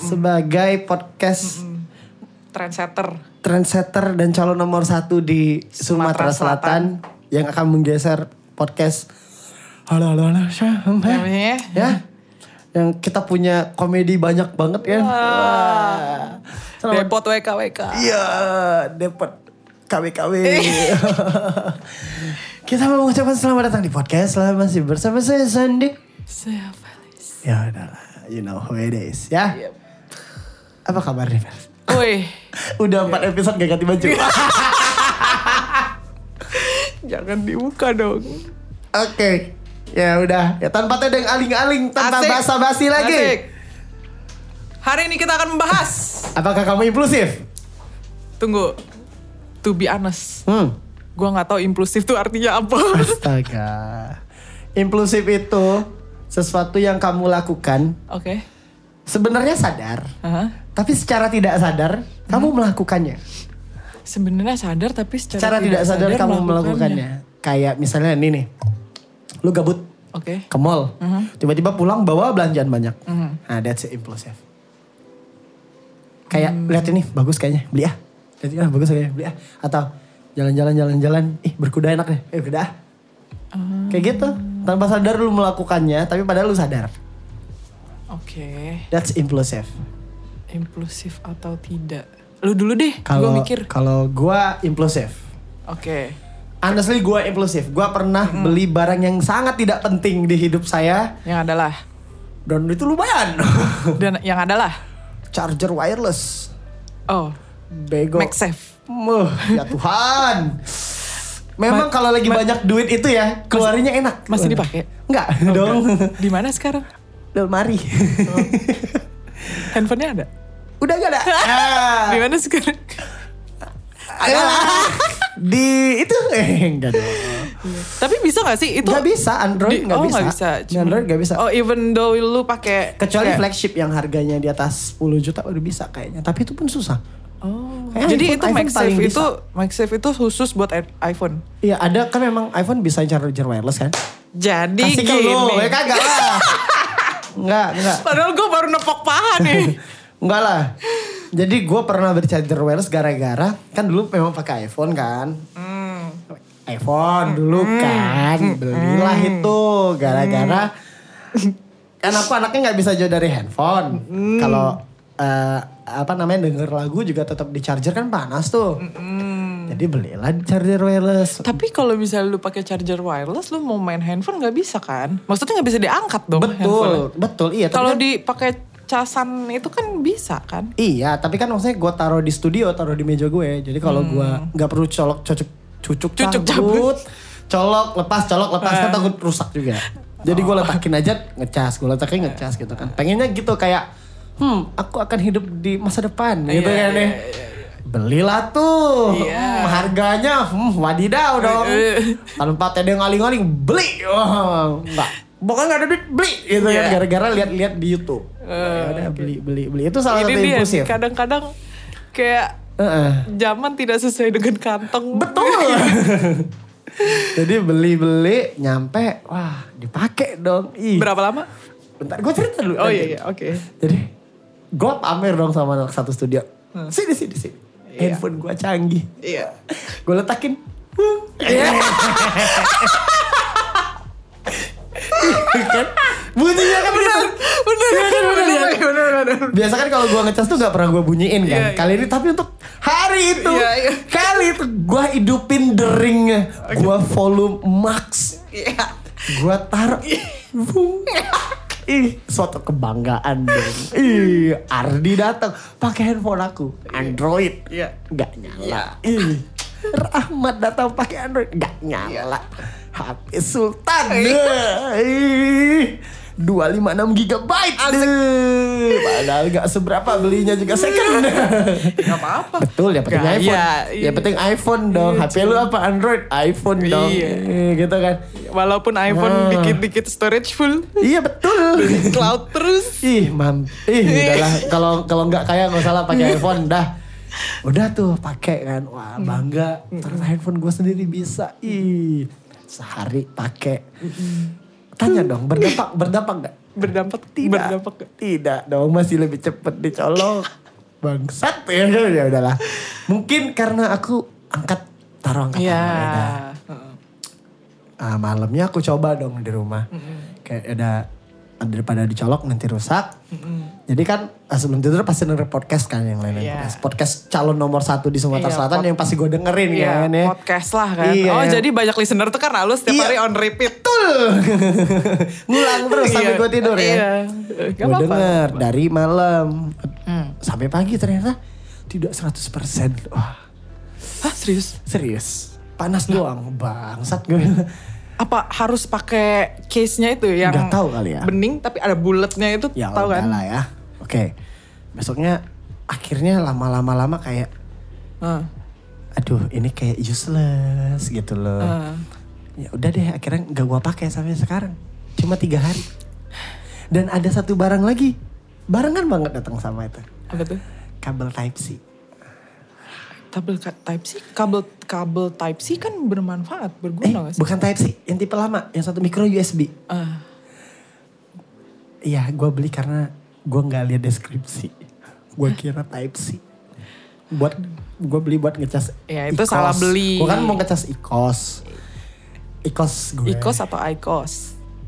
sebagai podcast Trendsetter. trendsetter dan calon nomor satu di Sumatera, Sumatera Selatan, yang akan menggeser podcast halo halo halo Syahme. Namanya ya yang kita punya komedi banyak banget kan Wah. Selamat Depot WKWK. Iya, dapat KW-KW. Kita mau mengucapkan selamat datang di podcast. Selamat masih bersama saya Sandi. Saya Felis. Ya udahlah, you know who it is ya. Yep. Apa kabar nih, Fer? Woi, Udah empat episode gak ganti baju. jangan dibuka dong. Oke, ya udah. Ya tanpa tedeng aling-aling, tanpa Asik. basa-basi lagi. Asik. Hari ini kita akan membahas. Apakah kamu impulsif? Tunggu. To be honest, Hmm. gua nggak tahu impulsif itu artinya apa. Astaga. Impulsif itu sesuatu yang kamu lakukan Oke. sebenarnya sadar, Hah? Tapi secara tidak sadar kamu melakukannya. Sebenarnya sadar tapi secara, Secara tidak sadar, kamu melakukannya. Kayak misalnya ini nih. Lu gabut Oke. ke mall. Tiba-tiba pulang bawa belanjaan banyak. Mhm. Nah, that's impulsive. Kayak lihat ini bagus kayaknya, beli ah. Lihat ini ah, bagus kayaknya, beli ah. Atau jalan-jalan jalan-jalan, ih berkuda enak deh, eh berkuda ah. Kayak gitu. Tanpa sadar lu melakukannya, tapi padahal lu sadar. Oke. That's impulsive. Impulsif atau tidak? Lu dulu deh. Gue Kalau mikir. kalau gua impulsif. Oke. Honestly gue impulsif. Gue pernah beli barang yang sangat tidak penting di hidup saya. Yang adalah. Dan itu lumayan. Dan yang adalah. Charger wireless. Oh. Bego. MagSafe. Muh, ya Tuhan. Memang Ma- kalau lagi banyak duit itu ya, keluarnya enak. Masih dipakai? Enggak Oh, dong. Di mana sekarang? Lemari. Handphonenya ada? Udah gak ada. Ah, Di mana sekarang? ada. Di itu eh enggak dong. Tapi bisa gak sih itu? Gak bisa Android di- nggak oh, bisa. nggak bisa. Di Android nggak bisa. Oh even though lu pakai Kecuali kayak- flagship yang harganya di atas 10 juta udah bisa kayaknya. Tapi itu pun susah. Oh. Kayak Jadi iPhone- itu iPhone MagSafe itu. MagSafe itu khusus buat iPhone. Iya ada kan memang iPhone bisa charger wireless kan? Jadi Kasih ke gini. lu, ya kagak lah. enggak, enggak. Padahal gue baru nepok paha nih. Enggak lah. Jadi gue pernah beli charger wireless gara-gara kan dulu memang pakai iPhone kan. Hmm. iPhone dulu kan belilah itu gara-gara kan aku anaknya nggak bisa jauh dari handphone. Kalau eh, apa namanya denger lagu juga tetap di charger kan panas tuh. Jadi belilah charger wireless. Tapi kalau misalnya lu pakai charger wireless, lu mau main handphone nggak bisa kan? Maksudnya nggak bisa diangkat dong Betul, handphone. betul iya. Kalau kan- dipakai casan itu kan bisa kan? Iya, tapi kan maksudnya gue taruh di studio, taruh di meja gue. Jadi kalau Hmm. gue nggak perlu colok, cocok, cucuk, Cucuk cabut, colok, lepas, colok, lepas Eh. kan takut rusak juga. Jadi Oh. gue letakin aja ngecas, gue letakin ngecas gitu kan. Pengennya gitu kayak, hmm, aku akan hidup di masa depan gitu Iya, kan iya, ya. Belilah tuh, Iya. Hmm, harganya, hmm, wadidaw dong. Eh. Tanpa tedeng aling-aling, beli, oh, enggak. Pokoknya gak ada duit, beli gitu kan. Iya. Gara-gara lihat-lihat di Youtube. Ya udah beli, beli, beli. Itu salah Ini satu dia impulsif. kadang-kadang kayak Heeh. zaman tidak sesuai dengan kantong. Betul. Jadi beli-beli nyampe, wah dipakai dong. Ih. Berapa lama? Bentar, gue cerita dulu. Oh nanti. iya iya oke. Jadi gue pamer dong sama anak satu studio. Hmm. Sini sini sini. Iya. Handphone gue canggih. Iya. Gue letakin. kan? Biasa kan kalau gue ngecas tuh gak pernah gue bunyiin kan. Iya, iya. Kali ini tapi untuk hari itu. Iya, iya. Kali itu gue hidupin deringnya. Gue volume max. Iya. Gue taruh. Ih, suatu kebanggaan dong. Ih, Ardi datang pakai handphone aku, Android. Iya. Nggak nyala. Ih, Rahmat datang pakai Android, nggak nyala. HP Sultan. Ih, 256 GB. Deh. Padahal gak seberapa belinya juga second. Gak apa-apa. Betul ya penting Gaya, iPhone. iya. Ya penting iPhone dong. Iya, HP lu apa Android? iPhone dong. Iya. Gitu kan. Walaupun iPhone Ah. dikit-dikit storage full. Iya betul. Cloud terus. Ih, mam. Ih, udahlah kalau kalau nggak kaya nggak salah pakai iPhone dah. Udah tuh pakai kan. Wah, bangga. Ternyata handphone gue sendiri bisa. Ih, sehari pakai. Tanya dong, berdampak berdampak nggak? Berdampak Tidak. Berdampak gak? Tidak dong, masih lebih cepet dicolok. Bangsat ya, ya udahlah. Mungkin karena aku angkat taruh angkat Iya. tangan. Heeh. Ah, malamnya aku coba dong di rumah. Kayak ada daripada dicolok nanti rusak. Jadi kan ah, sebelum tidur pasti denger podcast kan yang lain-lain. Iya. Podcast. podcast calon nomor satu di Sumatera Iya, Selatan pod- yang pasti gue dengerin Iya, kan ya. podcast lah kan. Iya. Oh jadi banyak listener tuh karena lu setiap Iya. hari on repeat. Betul. Ngulang terus sampai Iya. gue tidur ya. Gak Gue denger dari malam Hmm. sampai pagi ternyata tidak 100%. Wah Hah serius? serius. Panas doang. Bangsat gue. Apa harus pakai case-nya itu yang Nggak tahu kali ya. bening tapi ada bulatnya itu Ya tahu kan? udahlah ya. Oke. Besoknya akhirnya lama-lama lama kayak Heeh. aduh ini kayak useless gitu loh. Heeh. Ya udah deh akhirnya nggak gua pakai sampai sekarang. Cuma tiga hari. Dan ada satu barang lagi. Barengan banget datang sama itu. Apa tuh? Kabel Type C. Kabel ka- Type C, kabel kabel Type C kan bermanfaat, Eh berguna gak sih? bukan Type C, yang tipe lama, yang satu micro USB. Ah, Iya, gua beli karena gua nggak lihat deskripsi. Gua kira Type C. Buat gua beli buat ngecas. Ya, itu IQOS. salah beli. Gua kan mau ngecas IQOS. IQOS gue. IQOS atau IQOS?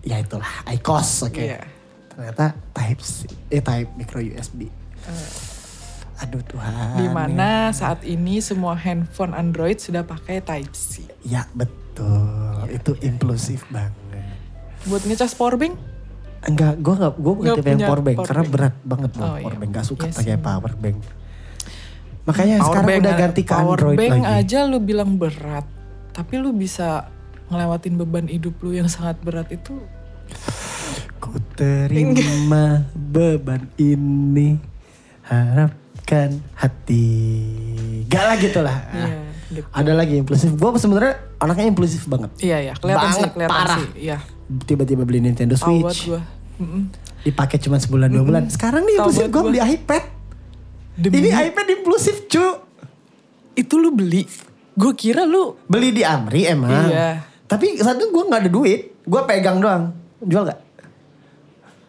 Ya itulah, IQOS. Oke. Iya. Ternyata Type C, eh Type micro USB. Aduh Tuhan. Di mana saat ini semua handphone Android sudah pakai Type C. Ya betul, itu impulsif banget. Buat ngecas powerbank? Enggak, gue gak, gue bukan tipe yang punya power bank power karena bank. berat banget loh Oh, power iya. bank. Gak suka Iya pakai sih. power bank. Makanya sekarang Powerbank udah ganti ke power Android bank lagi. aja lu bilang berat. Tapi lu bisa ngelewatin beban hidup lu yang sangat berat itu. Ku terima beban ini harapkan hati. Gak lah gitu lah. Iya, gitu. Ada lagi impulsif. Gue sebenarnya anaknya impulsif banget. Iya ya, kelihatan sih, Banget, kelihatan parah. sih. Iya. Tiba-tiba beli Nintendo Switch. Dipakai cuma sebulan dua bulan. Sekarang nih impulsif gue beli iPad. Demi Ini iPad impulsif cu. itu lu beli. Gue kira lu Beli di Amri emang. Iya. Tapi saat itu gue gak ada duit. Gue pegang doang. Jual gak?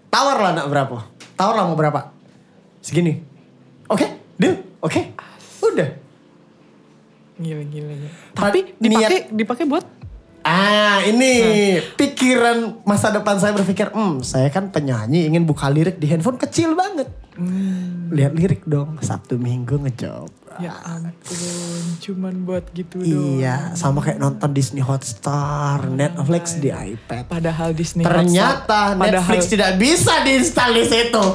Tawar lah nak berapa? Tawar lah mau berapa? Segini. Oke, deal. Oke. Udah. gila gila. gila. Tapi dipakai dipakai buat Ah ini pikiran masa depan saya berpikir, hmm saya kan penyanyi ingin buka lirik di handphone kecil banget. Lihat lirik dong, Sabtu Minggu ngejob. ya ampun, cuman buat gitu doang. Iya, sama kayak nonton Disney Hotstar, Netflix di iPad. Padahal Disney Ternyata Hotstar- Netflix padahal tidak bisa diinstal di situ.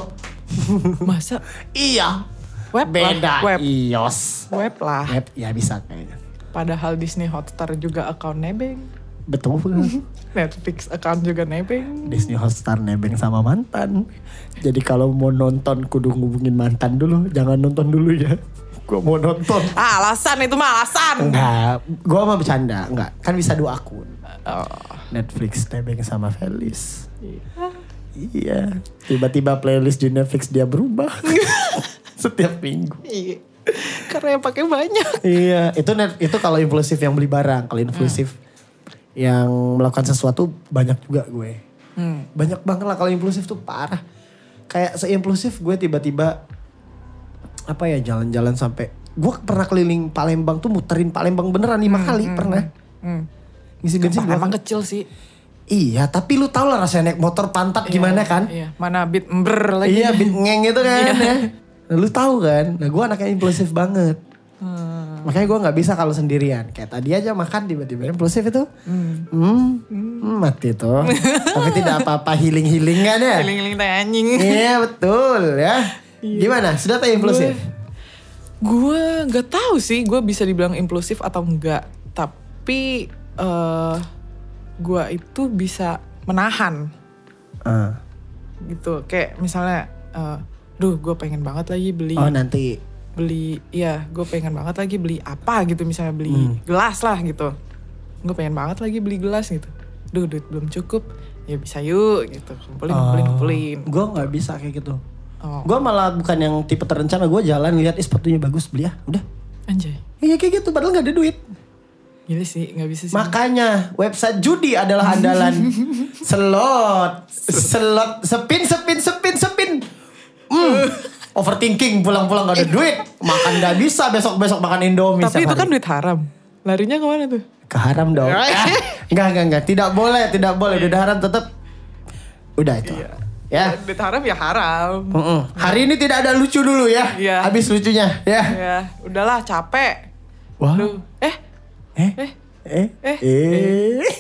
masa Iya. Web Beda lah, web iOS. web lah. Web ya bisa kayaknya. Padahal Disney Hotstar juga account nebeng. Betul. Netflix account juga nebeng. Disney Hotstar nebeng sama mantan. Jadi kalau mau nonton kudu ngubungin mantan dulu. Jangan nonton dulu ya. Gua mau nonton. Ah, alasan itu mah alasan. Enggak, gua mah bercanda. Enggak, kan bisa dua akun. Oh. Netflix nebeng sama Felis. Iya. Tiba-tiba playlist di Netflix dia berubah. Setiap minggu. Iya. Karena yang pakai banyak. Iya, itu net, itu kalau impulsif yang beli barang, kalau impulsif yang melakukan sesuatu banyak juga gue. Hmm. Banyak banget lah kalau impulsif tuh parah. Kayak seimpulsif gue tiba-tiba apa ya jalan-jalan sampai gue pernah keliling Palembang tuh muterin Palembang beneran lima kali pernah. Hmm. Ngisi bensin Emang kali. kecil sih. Iya, tapi lu tau lah rasanya naik motor pantat gimana kan? Iya, mana beat ember lagi. Iya, bit ngeng itu kan Iya. ya. Nah, lu tahu kan? Nah, gue anaknya impulsif banget. Hmm. Makanya gue nggak bisa kalau sendirian. Kayak tadi aja makan tiba-tiba impulsif itu. Hmm, hmm, mati tuh. Tapi tidak apa-apa healing-healing kan ya? Giling-giling teh anjing. Iya betul ya. Gimana? Sudah tak impulsif? Gue gak tahu sih gue bisa dibilang impulsif atau enggak. Tapi eh gue itu bisa menahan Ah. gitu. Kayak misalnya, eh duh gue pengen banget lagi beli Oh nanti. beli iya gue pengen banget lagi beli apa gitu misalnya beli Hmm. gelas lah gitu gue pengen banget lagi beli gelas gitu duh duit belum cukup ya bisa yuk gitu kumpulin kumpulin kumpulin Gue nggak bisa kayak gitu. oh Gue malah bukan yang tipe terencana. Gue jalan lihat "Ih, sepatunya bagus beli ya. Udah. anjay Iya kayak gitu. Padahal nggak ada duit. Gila sih, nggak bisa sih. Makanya website judi adalah andalan slot, slot, sepin, sepin, sepin, Hmm. Overthinking pulang-pulang gak ada duit, makan gak bisa besok-besok makan Indomie. Tapi itu kan duit haram. Larinya ke mana tuh? ke haram dong. Ah, enggak, enggak, enggak, tidak boleh, tidak boleh. Udah haram tetap. Udah itu. Ya. Duit haram ya haram. Mm-mm. Hari ini tidak ada lucu dulu ya. Iya. Habis lucunya ya. Ya, udahlah capek. Wah. Duh. Eh, Eh. eh, Eh. Eh. Eh.